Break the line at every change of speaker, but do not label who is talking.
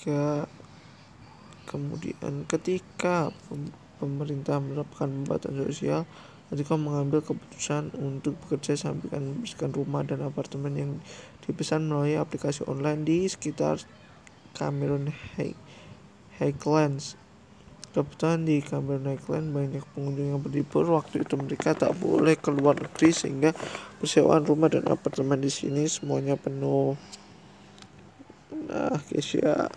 ketika kemudian ketika pemerintah menerapkan pembatasan sosial Atika mengambil keputusan untuk bekerja sambil membersihkan rumah dan apartemen yang dipesan melalui aplikasi online di sekitar Cameron Highlands. Kebetulan di Cameron Highlands banyak pengunjung yang berlibur. Waktu itu mereka tak boleh keluar negeri sehingga persewaan rumah dan apartemen di sini semuanya penuh. Ah, qué chida.